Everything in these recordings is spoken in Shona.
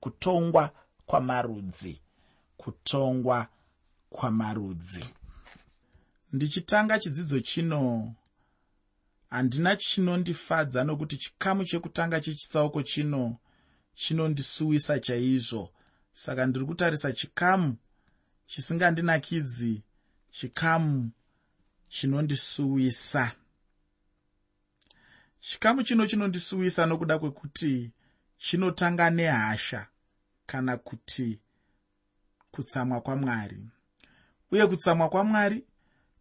kutongwa kwamarudzi. Kutongwa kwamarudzi. Ndichitanga chidzidzo chino. Handina chinondifadza nokuti chikamu chekutanga chechitsauko chino chinondisuwisa chaizvo. Saka ndiri kutarisa chikamu chisingandinakidzi chikamu chinondisuwisa. Chikamu chino chinondisuwisa nokuda kwekuti chinotanga nehasha kana kuti kutsamwa kwamwari. Uye kutsamwa kwamwari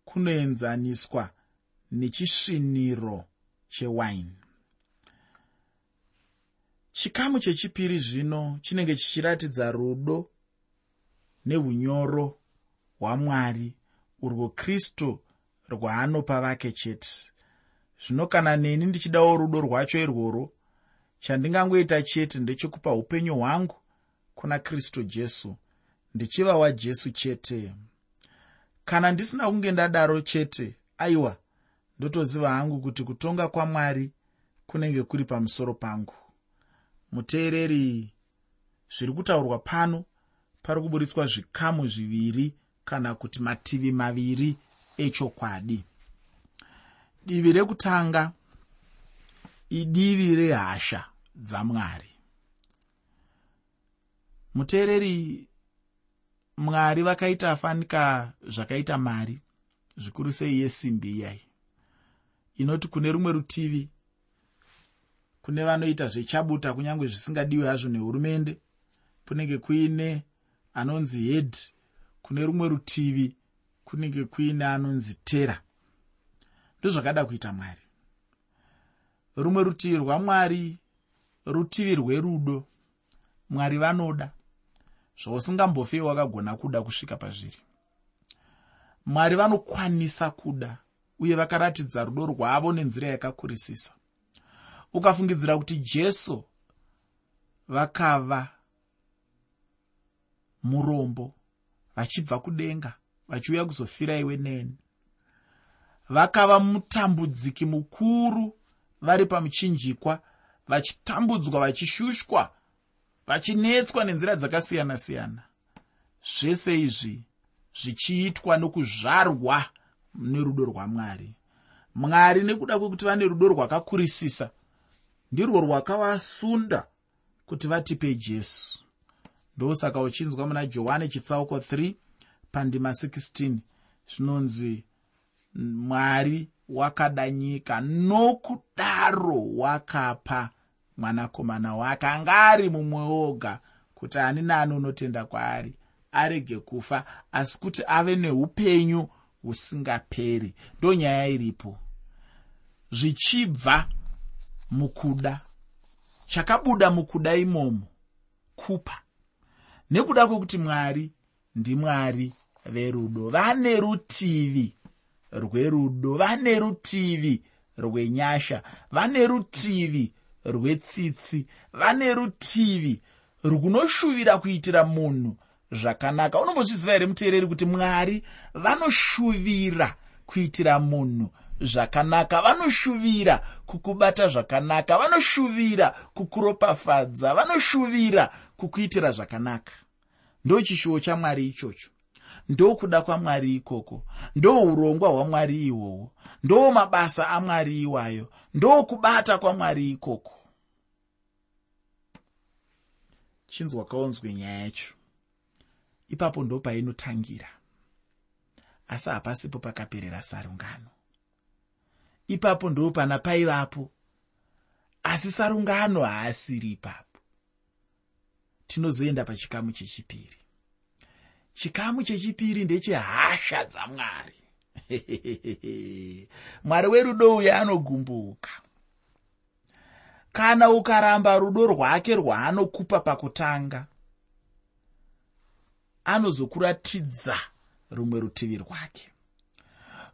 kunoenzaniswa nechisviniro chewaini. Chikamu chechipiri zvino chinenge chichiratidza rudo neunyoro hwamwari urwo kristu rwaanopa vake chete. Zvino kana neni ndichidawo rudo rwacho irworwo chandingangoita chete ndechekupa upenyu hwangu kuna kristu jesu ndichiva wajesu chete. Kana ndisina kunge ndadaro chete aiwa ndotoziva hangu kuti kutonga kwamwari kunenge kuri pamusoro pangu. Muteereri zviri kutaurwa pano pari kuburitswa zvikamu zviviri kana kuti mativi maviri echokwadi. Divi rekutanga idivi rehasha dzamwari. Muteereri mwari vakaita fanika zvakaita mari zvikuru sei yesimbi iyai. Inoti kune rumwe rutivi kune vanoita zvechabuta kunyange zvisingadiwe hazvo nehurumende kunenge kuine anonzi hed kune rumwe rutivi kunenge kuine anonzi tera. Ndozvakada kuita mwari rumwe rutivi rwamwari rutivi rwerudo mwari vanoda zvausingambofei wakagona kuda kusvika pazviri. Mwari vanokwanisa kuda uye vakaratidza rudo rwavo nenzira yakakurisisa. Ukafungidzira kuti jesu vakava murombo vachibva kudenga vachiuya kuzofira iwe neni vakava mutambudziki mukuru vari pamuchinjikwa vachitambudzwa vachishushwa vachinetswa nenzira dzakasiyana-siyana. Zvese izvi zvichiitwa nokuzvarwa nerudo rwamwari. Mwari nekuda kwekuti vane rudo rwakakurisisa ndirwo rwakavasunda kuti vatipe jesu. Ndosaka uchinzwa muna johani chitsauko 3 pandima 16 zvinonzi mwari wakada nyika. Nokudaro wakapa mwanakomana wake. Anga ari mumwe woga kuti ani naani unotenda kwaari arege kufa asi kuti ave neupenyu husingaperi. Ndo nyaya iripo. Zvichibva mukuda. Chakabuda mukuda imomo. Kupa. Nekuda kwekuti mwari ndimwari verudo. Vane rutivi rwerudo vane rutivi rwenyasha vane rutivi rwetsitsi vane rutivi runoshuvira kuitira munhu zvakanaka. Unombozviziva here muteereri kuti mwari vanoshuvira kuitira munhu zvakanaka? Vanoshuvira kukubata zvakanaka? Vanoshuvira kukuropafadza? Vanoshuvira kukuitira zvakanaka? Ndo chishuwo chamwari ichocho ndokuda kwamwari ikoko ndo urongwa hwamwari ihwohwo ndo mabasa amwari iwayo ndo kubata kwamwari ikoko. Chinzwa kaonzwe nyaya yacho. Ipapo ndo painotangira asi hapasipo pakaperera sarungano. Ipapo ndo pana paivapo. Asi sarungano haasiri ipapo. Tinozoenda pachikamu chechipiri chikamu chechipiri ndechehasha dzamwari. Mwari werudo uye anogumbuka. Kana ukaramba rudo rwake rwaanokupa pakutanga anozokuratidza rumwe rutivi rwake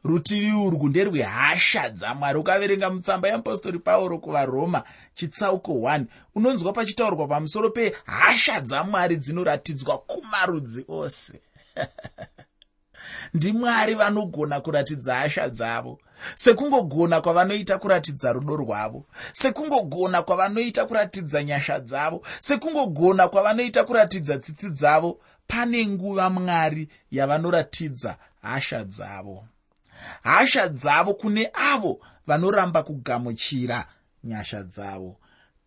rutivi urwu nderwehasha dzamwari. Ukaverenga mutsamba yeapostori pauro kuvaroma chitsauko 1 unonzwa pachitaurwa pamusoro pehasha dzamwari dzinoratidzwa kumarudzi ose. Ndimwari vanogona kuratidza hasha dzavo. Sekungogona kwavanoita kuratidza rudo rwavo. Sekungogona kwavanoita kuratidza nyasha dzavo. Sekungogona kwavanoita kuratidza tsitsi dzavo. Pane nguva mwari yavanoratidza hasha dzavo hasha dzavo kune avo vanoramba kugamuchira nyasha dzavo.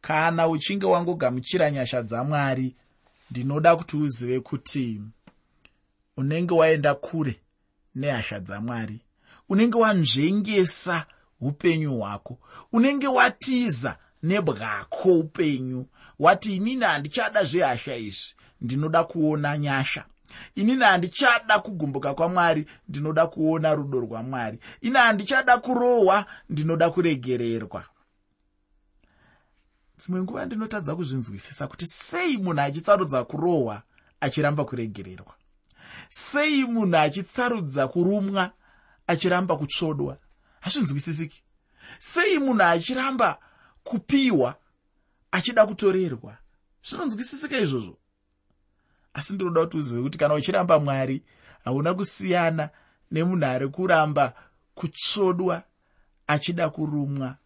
Kana uchinge wangogamuchira nyasha dzamwari ndinoda kuti uzive kuti unenge waenda kure nehasha dzamwari. Unenge wanzvengesa upenyu hwako. Unenge watiza nebwako upenyu. Wati inini handichada zvehasha izvi. Ndinoda kuona nyasha inini handichada kugumbuka kwamwari ndinoda kuona rudo rwamwari. Ini handichada kurohwa ndinoda kuregererwa. Dzimwe nguva ndinotadza kuzvinzwisisa kuti sei munhu achitsarudza kurohwa achiramba kuregererwa? Sei munhu achitsarudza kurumwa achiramba kutsvodwa? Hazvinzwisisiki. Sei munhu achiramba kupiwa achida kutorerwa? Zvinonzwisisika izvozvo asi ndinoda kuti uzive kuti kana uchiramba mwari hauna kusiyana nemunhu ari kuramba kutsvodwa achida kurumwa.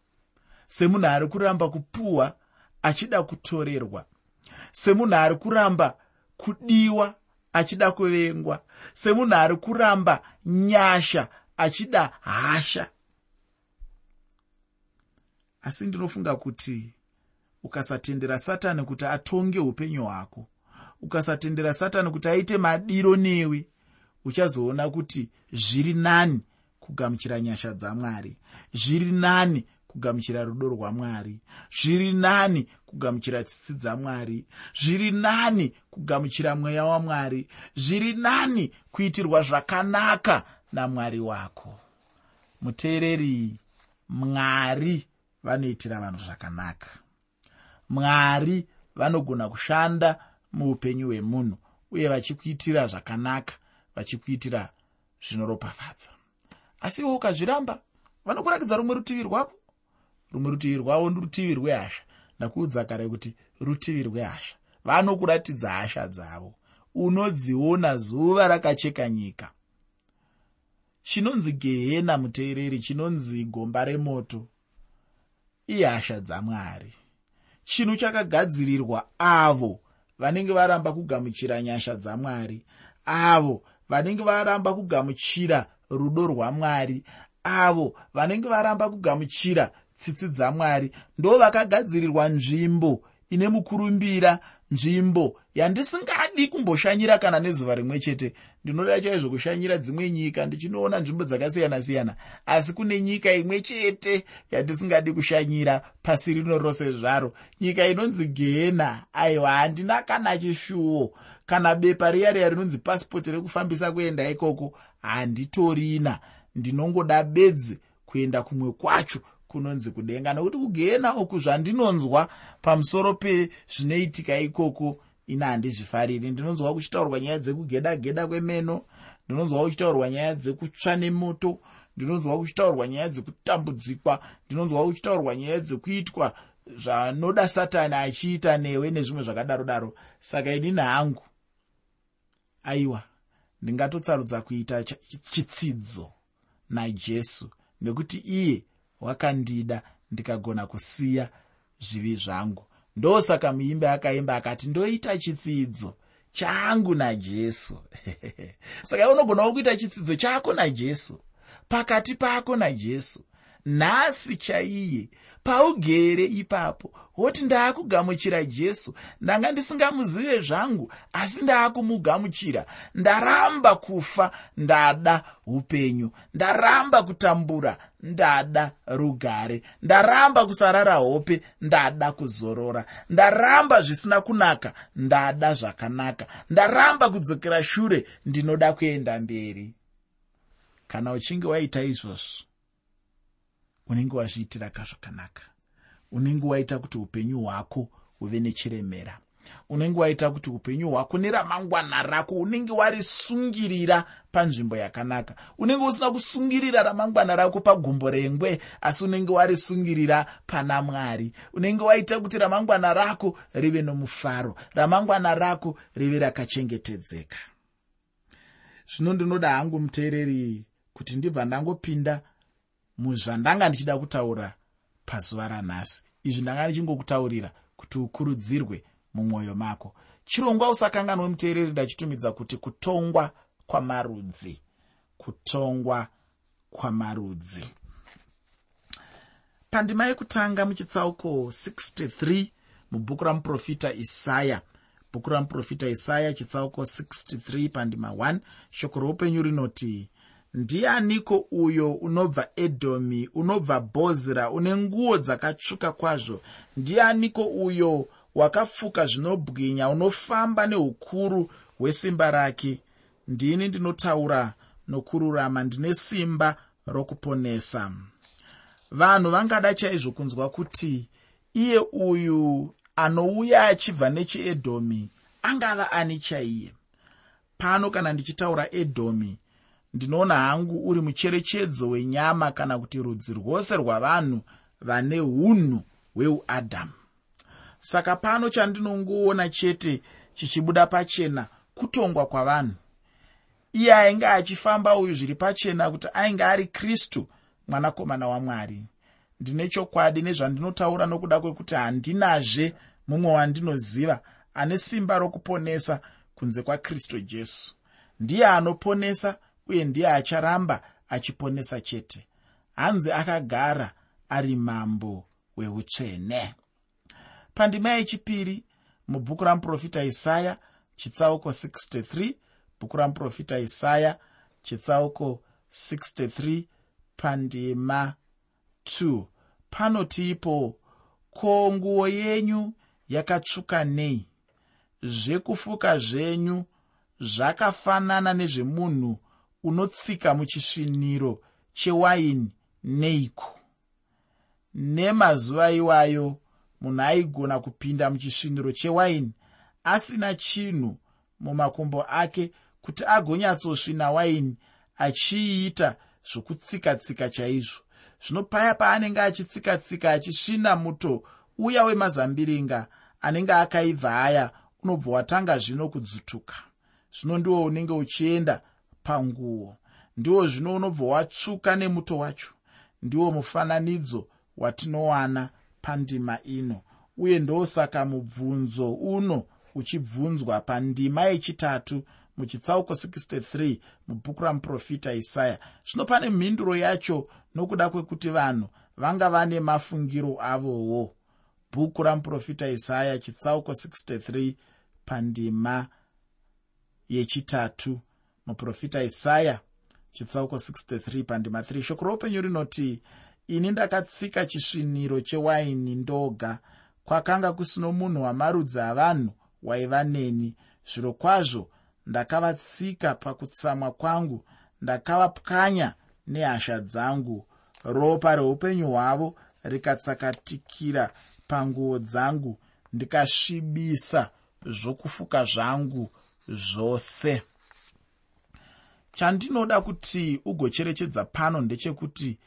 Semunhu ari kuramba kupuhwa achida kutorerwa. Semunhu ari kuramba kudiwa achida kuvengwa. Semunhu ari kuramba nyasha achida hasha. Asi ndinofunga kuti ukasatendera satani kuti atonge upenyu hwako ukasatendera satani kuti aite madiro newe uchazoona kuti zviri nani kugamuchira nyasha dzamwari zviri nani kugamuchira rudo rwamwari zviri nani kugamuchira tsitsi dzamwari zviri nani kugamuchira mweya wamwari zviri nani kuitirwa zvakanaka namwari wako. Muteereri mwari vanoitira vanhu zvakanaka. Mwari vanogona kushanda muupenyu hwemunhu uye vachikuitira zvakanaka vachikuitira zvinoropafadza. Asi iwe ukazviramba vanokurakidza rumwe rutivi rwavo rumwe rutivi rwavo ndirutivi rwehasha. Ndakuudza kare kuti rutivi rwehasha. Vanokuratidza hasha dzavo. Unodziona zuva rakacheka nyika. Chinonzi gehena muteereri chinonzi gomba remoto. Ihasha dzamwari chinhu chakagadzirirwa avo vanenge varamba kugamuchira nyasha dzamwari. Avo vanenge varamba kugamuchira rudo rwamwari. Avo vanenge varamba kugamuchira tsitsi dzamwari. Ndo vakagadzirirwa nzvimbo ine mukurumbira nzvimbo yandisingadi kumboshanyira kana nezuva rimwe chete. Ndinoda chaizvo kushanyira dzimwe nyika ndichinoona nzvimbo dzakasiyana-siyana asi kune nyika imwe chete yandisingadi kushanyira pasi rino rose zvaro. Nyika inonzi gehena aiwa handina kana chishuwo. Kana bepa riya riya rinonzi pasipoti rekufambisa kuenda ikoko handitorina. Ndinongoda bedzi kuenda kumwe kwacho kunonzi kudenga nokuti kugehena uku zvandinonzwa pamusoro pezvinoitika ikoko ina handizvifariri. Ndinonzwa kuchitaurwa nyaya dzekugeda geda kwemeno ndinonzwa kuchitaurwa nyaya dzekutsva nemoto ndinonzwa kuchitaurwa nyaya dzekutambudzikwa ndinonzwa kuchitaurwa nyaya dzekuitwa zvanoda satani achiita newe nezvimwe zvakadaro daro. Saka inini hangu aiwa ndingatotsarudza kuita chitsidzo najesu nekuti iye wakandida ndikagona kusiya zvivi zvangu. Ndosaka muimbi akaimba akati ndoita chitsidzo changu najesu. Saka unogonawo kuita chitsidzo chako najesu pakati pako najesu. Nhasi chaiye paugere ipapo woti ndaakugamuchira jesu. Ndanga ndisingamuzive zvangu asi ndaakumugamuchira. Ndaramba kufa ndada upenyu. Ndaramba kutambura ndada rugare. Ndaramba kusarara hope ndada kuzorora. Ndaramba zvisina kunaka ndada zvakanaka. Ndaramba kudzokera shure ndinoda kuenda mberi. Kana uchinge waita izvozvo unenge wazviitira kazvakanaka unenge waita kuti upenyu hwako huve nechiremera unenge waita kuti upenyu hwako neramangwana rako unenge warisungirira panzvimbo yakanaka. Unenge usina kusungirira ramangwana rako pagumbo rengwe asi unenge warisungirira pana mwari. Unenge waita kuti ramangwana rako rive nomufaro ramangwana rako rive rakachengetedzeka. Zvino ndinoda hangu muteereri kuti ndibva ndangopinda muzvandanga ndichida kutaura pazuva ranhasi. Izvi ndanga ndichingokutaurira kuti ukurudzirwe mumwoyo mako. Chirongwa usakanganwe muteereri ndachitumidza kuti kutongwa kwamarudzi. Kutongwa kwamarudzi. Pandima yekutanga muchitsauko 63 mubhuku ramuprofita isaya. Bhuku ramuprofita isaya chitsauko 63 pandima 1 shoko roupenyu rinoti ndianiko uyo unobva edhomi unobva bhozira une nguo dzakatsvuka kwazvo? Ndianiko uyo wakafuka zvinobwinya unofamba neukuru hwesimba rake. Ndini ndinotaura nokururama ndine simba rokuponesa. Vanhu vangada chaizvo kunzwa kuti iye uyu anouya achibva nechiedhomi angava ani chaiye? Pano kana ndichitaura edhomi ndinoona hangu uri mucherechedzo wenyama kana kuti rudzi rwose rwavanhu vane unhu hweuadhamu saka pano chandinongoona chete chichibuda pachena kutongwa kwavanhu. Iye ainge achifamba uyu zviri pachena kuti ainge ari kristu mwanakomana wamwari. Ndine chokwadi nezvandinotaura nokuda kwekuti handinazve mumwe wandinoziva ane simba rokuponesa kunze kwakristu jesu. Ndiye anoponesa uye ndiye acharamba achiponesa chete. Hanzi akagara ari mambo weutsvene pandima yechipiri mubhuku ramuprofita isaya chitsauko 63 bhuku ramuprofita isaya chitsauko 63 pandima 2 panotipo ko nguo yenyu yakatsvuka nei? Zvekufuka zvenyu zvakafanana nezvemunhu unotsika muchisviniro chewaini neiko? Nemazuva iwayo munhu aigona kupinda muchisviniro chewaini asina chinhu mumakumbo ake kuti agonyatsosvina waini achiiita zvokutsika-tsika chaizvo. Zvino paya paanenge achitsika-tsika achisvina muto uya wemazambiringa anenge akaibva aya unobva watanga zvino kudzutuka. Zvino ndiwo unenge uchienda panguo ndiwo zvino unobva watsvuka nemuto wacho. Ndiwo mufananidzo watinowana pandima ino uye ndosaka mubvunzo uno uchibvunzwa pandima yechitatu muchitsauko 63 mubhuku ramuprofita isaya. Zvino pane mhinduro yacho nokuda kwekuti vanhu vanga vane mafungiro avowo. Bhuku ramuprofita isaya chitsauko 63 pandima yechitatu muprofita isaya chitsauko 63 pandima 3 shoko roupenyu rinoti ini ndakatsika chisviniro chewaini ndoga kwakanga kusino munhu wamarudzi avanhu waiva neni. Zviro kwazvo ndakavatsika pakutsamwa kwangu ndakavapwanya nehasha dzangu. Ropa reupenyu hwavo rikatsakatikira panguo dzangu ndikasvibisa zvokufuka zvangu zvose. Chandinoda kuti ugocherechedza pano ndechekuti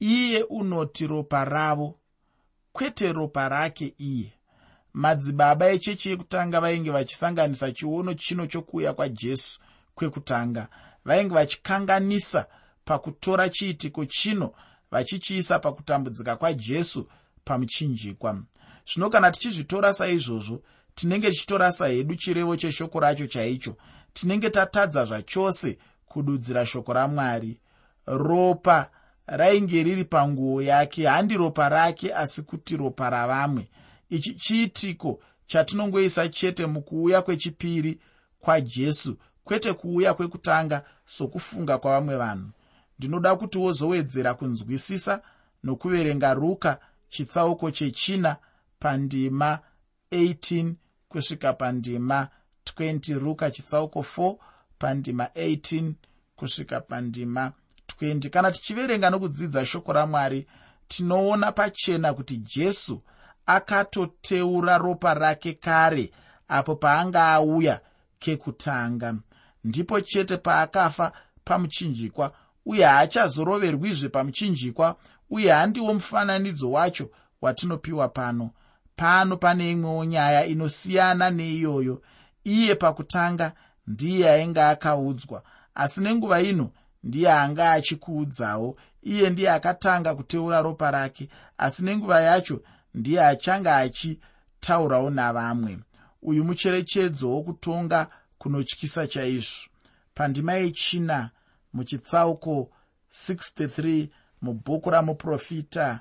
iye unoti ropa ravo. Kwete ropa rake iye. Madzibaba echechi yekutanga vainge vachisanganisa chiono chino chokuuya kwajesu kwekutanga. Vainge vachikanganisa pakutora chiitiko chino vachichiisa pakutambudzika kwajesu pamuchinjikwa. Zvino kana tichizvitora saizvozvo tinenge tichitora sahedu chirevo cheshoko racho chaicho tinenge tatadza zvachose kududzira shoko ramwari. Ropa rainge riri panguo yake. Handi ropa rake asi kuti ropa ravamwe. Ichi chiitiko chatinongoisa chete mukuuya kwechipiri kwajesu? Kwete kuuya kwekutanga sokufunga kwavamwe vanhu. Ndinoda kuti wozowedzera kunzwisisa nokuverenga ruka chitsauko chechina pandima 18 kusvika pandima 20 ruka chitsauko 4 pandima 18 kusvika pandima 20 kana tichiverenga nokudzidza shoko ramwari tinoona pachena kuti jesu akatoteura ropa rake kare apo paanga auya kekutanga. Ndipo chete paakafa pamuchinjikwa uye haachazoroverwizve pamuchinjikwa uye handiwo mufananidzo wacho watinopiwa pano. Pano pane imwewo nyaya inosiyana neiyoyo. Iye pakutanga ndiye ainge akaudzwa asi nenguva ino ndiye anga achikuudzawo iye ndiye akatanga kuteura ropa rake asi nenguva yacho ndiye achanga achitaurawo navamwe. Uyu mucherechedzo wokutonga kunotyisa chaizvo. Pandima yechina muchitsauko 63 mubhuku ramuprofita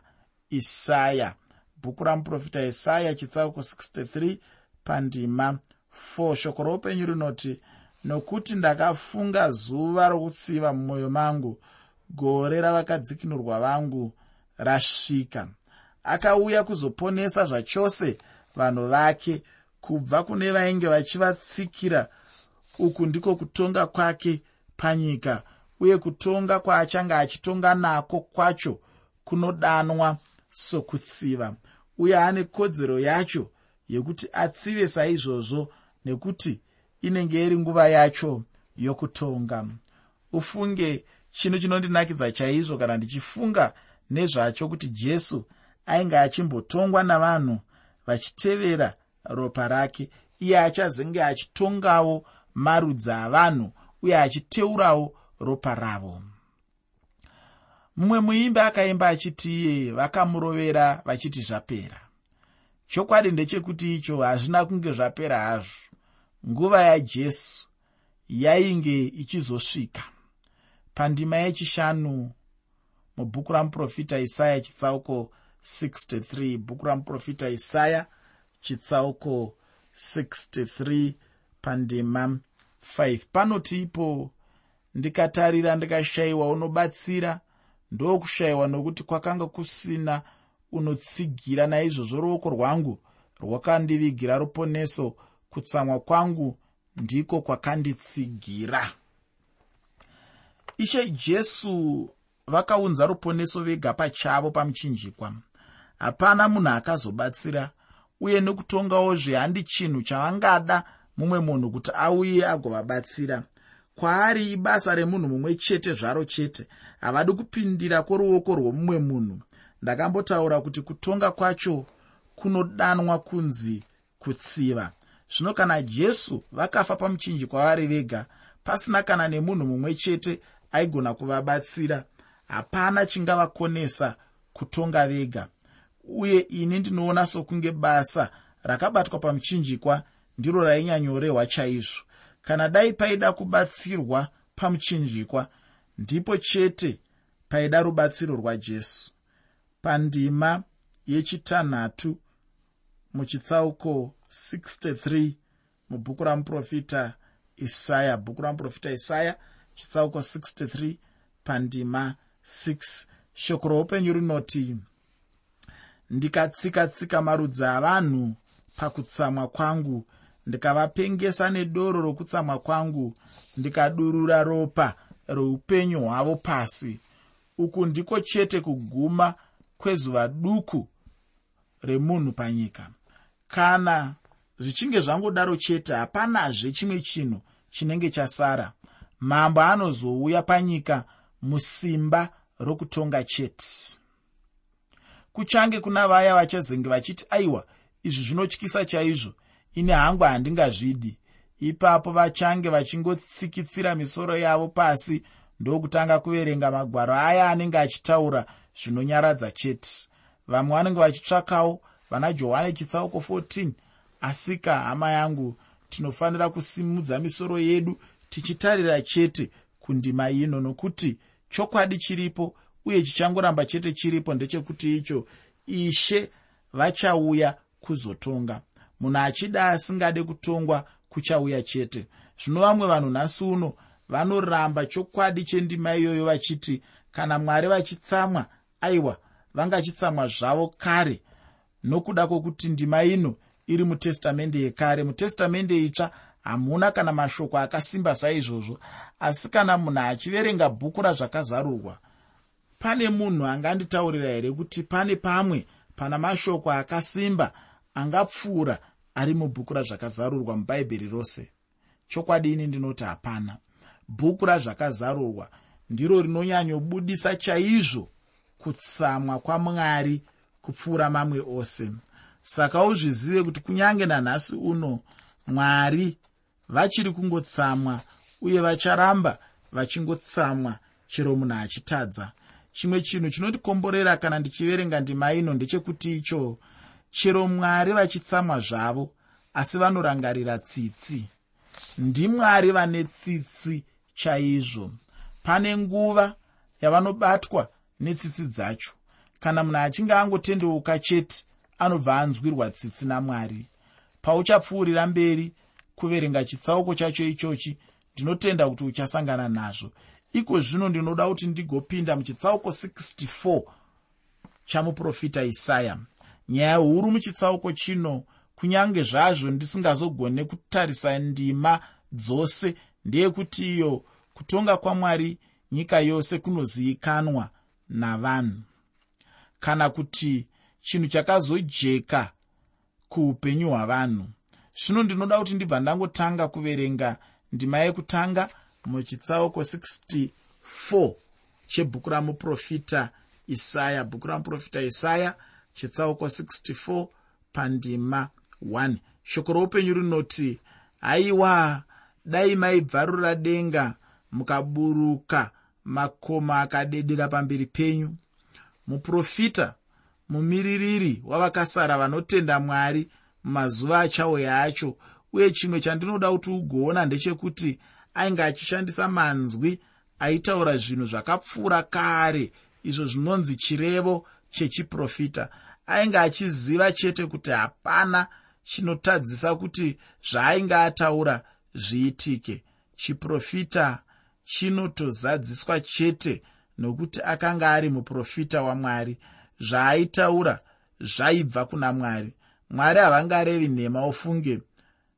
isaya. Bhuku ramuprofita isaya chitsauko 63 pandima. 4 shoko roupenyu rinoti nokuti ndakafunga zuva rokutsiva mumwoyo mangu gore ravakadzikinurwa vangu rasvika akauya kuzoponesa zvachose vanhu vake kubva kune vainge vachivatsikira. Uku ndiko kutonga kwake panyika uye kutonga kwaachanga achitonga nako kwacho kunodanwa sokutsiva. Uye ane kodzero yacho yekuti atsive saizvozvo nekuti inenge iri nguva yacho yokutonga. Ufunge chinhu chinondinakidza chaizvo kana ndichifunga nezvacho kuti jesu ainge achimbotongwa navanhu vachitevera ropa rake iye achazenge achitongawo marudzi avanhu uye achiteurawo ropa ravo. Mumwe muimbi akaimba achiti iye vakamurovera vachiti zvapera. Chokwadi ndechekuti icho hazvina kunge zvapera hazvo nguva yajesu yainge ichizosvika. Pandima yechishanu mubhuku ramuprofita isaya chitsauko 63 bhuku ramuprofita isaya chitsauko 63 pandima 5 panoti ipo ndikatarira ndikashayiwa unobatsira ndokushayiwa nokuti kwakanga kusina unotsigira naizvozvo ruoko rwangu rwakandivigira ruponeso kutsamwa kwangu ndiko kwakanditsigira ishe jesu vakaunza ruponeso vega pachavo pamuchinjikwa. Hapana munhu akazobatsira uye nekutongawo zvehandi chinhu chavangada mumwe munhu kuti auye agovabatsira. Kwaari ibasa remunhu mumwe chete zvaro chete havadi kupindira kworuoko rwomumwe munhu. Ndakambotaura kuti kutonga kwacho kunodanwa kunzi kutsiva zvino kana jesu vakafa pamuchinjikwa vari vega pasina kana nemunhu mumwe chete aigona kuvabatsira hapana chingavakonesa kutonga vega. Uye ini ndinoona sokunge basa rakabatwa pamuchinjikwa ndiro rainyanyorehwa chaizvo. Kana dai paida kubatsirwa pamuchinjikwa ndipo chete paida rubatsiro rwajesu. Pandima yechitanhatu muchitsauko 63 mubhuku ramuprofita isaya bhuku ramuprofita isaya chitsauko 63 pandima 6 shoko roupenyu rinoti ndikatsika-tsika marudzi avanhu pakutsamwa kwangu ndikavapengesa nedoro rokutsamwa kwangu ndikadurura ropa reupenyu hwavo pasi. Uku ndiko chete kuguma kwezuva duku remunhu panyika kana zvichinge zvangodaro chete hapanazve chimwe chinhu chinenge chasara. Mambo anozouya panyika musimba rokutonga chete. Kuchange kuna vaya vachazenge vachiti aiwa izvi zvinotyisa chaizvo ini hangu handingazvidi. Ipapo vachange vachingotsikitsira misoro yavo pasi ndokutanga kuverenga magwaro aya anenge achitaura zvinonyaradza chete. Vamwe vanenge vachitsvakawo vana johani chitsauko 14 asika hama yangu tinofanira kusimudza misoro yedu tichitarira chete kundima ino nokuti chokwadi chiripo uye chichangoramba chete chiripo ndechekuti icho ishe vachauya kuzotonga. Munhu achida asingade kutongwa kuchauya chete. Zvino vamwe vanhu nhasi uno vanoramba chokwadi chendima iyoyo vachiti kana mwari vachitsamwa aiwa vangachitsamwa zvavo kare nokuda kwokuti ndima ino iri mutestamende yekare. Mutestamende itsva hamuna kana mashoko akasimba saizvozvo asi kana munhu achiverenga bhuku razvakazarurwa pane munhu anganditaurira here kuti pane pamwe pana mashoko akasimba angapfuura ari mubhuku razvakazarurwa mubhaibheri rose? Chokwadi ini ndinoti hapana. Bhuku razvakazarurwa ndiro rinonyanyobudisa chaizvo kutsamwa kwamwari kupfuura mamwe ose. Saka uzvizive kuti kunyange nanhasi uno mwari vachiri kungotsamwa uye vacharamba vachingotsamwa chero munhu achitadza. Chimwe chinhu chinotikomborera kana ndichiverenga ndima ino ndechekuti icho chero mwari vachitsamwa zvavo asi vanorangarira tsitsi. Ndimwari vane tsitsi chaizvo. Pane nguva yavanobatwa netsitsi dzacho kana munhu achinge angotendeuka chete anobva anzwirwa tsitsi namwari. Pauchapfuurira mberi kuverenga chitsauko chacho ichochi ndinotenda kuti uchasangana nazvo. Iko zvino ndinoda kuti ndigopinda muchitsauko 64 chamuprofita isaya. Nyaya huru muchitsauko chino kunyange zvazvo ndisingazogone kutarisa ndima dzose ndeyekuti iyo kutonga kwamwari nyika yose kunozivikanwa navanhu kana kuti chinhu chakazojeka kuupenyu hwavanhu. Zvino ndinoda kuti ndibva ndangotanga kuverenga ndima yekutanga muchitsauko 64 chebhuku ramuprofita isaya. Bhuku ramuprofita isaya chitsauko 64 pandima 1 shoko roupenyu rinoti haiwa dai maibvarura denga mukaburuka makoma akadedera pamberi penyu muprofita mumiririri wavakasara vanotenda mwari mumazuva achauya acho. Uye chimwe chandinoda kuti ugoona ndechekuti ainge achishandisa manzwi aitaura zvinhu zvakapfuura kare izvo zvinonzi chirevo chechiprofita. Ainge achiziva chete kuti hapana chinotadzisa kuti zvaainge ataura zviitike. Chiprofita chinotozadziswa chete nokuti akanga ari muprofita wamwari zvaaitaura zvaibva kuna mwari. Mwari havangarevi nhema ofunge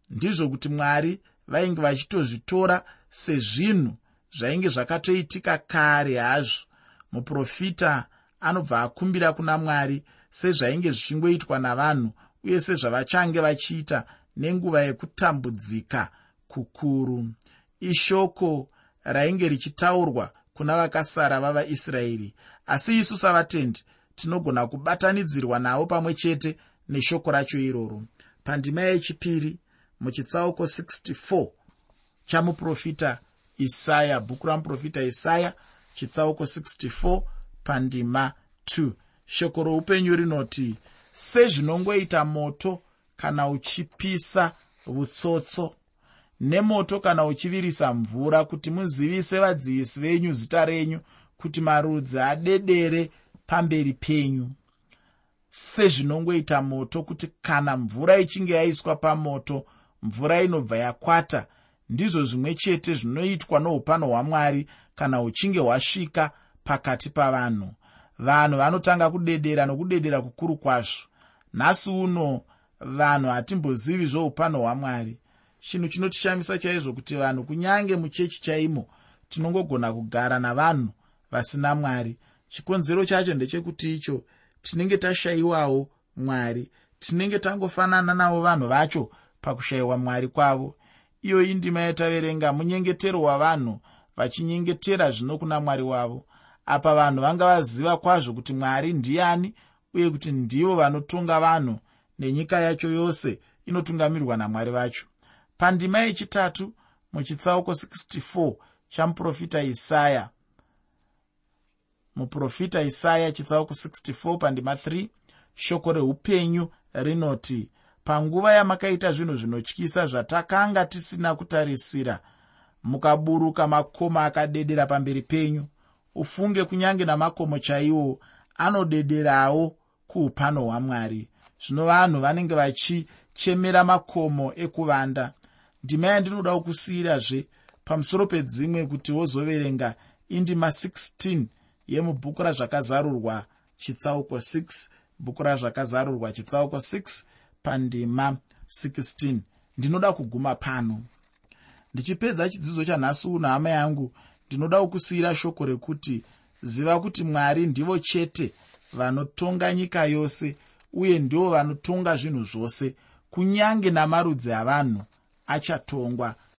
ndizvo kuti mwari vainge vachitozvitora sezvinhu zvainge zvakatoitika kare hazvo. Muprofita anobva akumbira kuna mwari sezvainge zvichingoitwa navanhu uye sezvavachange vachiita nenguva yekutambudzika kukuru. Ishoko rainge richitaurwa kuna vakasara vavaisraeri. Asi isu savatendi tinogona kubatanidzirwa navo pamwe chete neshoko racho iroro. Pandima yechipiri muchitsauko 64 chamuprofita isaya bhuku ramuprofita isaya chitsauko 64 pandima 2 shoko roupenyu rinoti sezvinongoita moto kana uchipisa vutsotso nemoto kana uchivirisa mvura kuti muzivise vadzivisi venyu zita renyu kuti marudzi adedere pamberi penyu. Sezvinongoita moto kuti kana mvura ichinge yaiswa pamoto mvura inobva yakwata ndizvo zvimwe chete zvinoitwa noupano hwamwari kana huchinge hwasvika pakati pavanhu. Vanhu vanotanga kudedera nokudedera kukuru kwazvo. Nhasi uno vanhu hatimbozivi zvoupano hwamwari chinhu chinotishamisa chaizvo kuti vanhu kunyange muchechi chaimo tinongogona kugara navanhu vasina mwari. Chikonzero chacho ndechekuti icho tinenge tashayiwawo mwari tinenge tangofanana navo vanhu vacho pakushayiwa mwari kwavo. Iyo indima yataverenga munyengetero wavanhu vachinyengetera zvino kuna mwari wavo. Apa vanhu vanga vaziva kwazvo kuti mwari ndiani uye kuti ndivo vanotonga vanhu nenyika yacho yose inotungamirwa namwari vacho pandima yechitatu muchitsauko 64 chamuprofita isaya. Muprofita isaya chitsauko 64 pandima 3 shoko reupenyu rinoti panguva yamakaita zvinhu zvinotyisa zvatakanga tisina kutarisira mukaburuka makoma akadedera pamberi penyu. Ufunge kunyange namakomo chaiwo anodederawo kuupano hwamwari. Zvino vanhu vanenge vachichemera makomo ekuvanda ndima yandinoda kukusiyirazve pamusoro pedzimwe kuti wozoverenga indima 16 yemubhuku razvakazarurwa chitsauko 6 bhuku razvakazarurwa chitsauko 6 pandima 16 ndinoda kuguma pano. Ndichipedza chidzidzo chanhasi uno hama yangu ndinoda kukusiyira shoko rekuti ziva kuti mwari ndivo chete vanotonga nyika yose uye ndivo vanotonga zvinhu zvose kunyange namarudzi avanhu achatongwa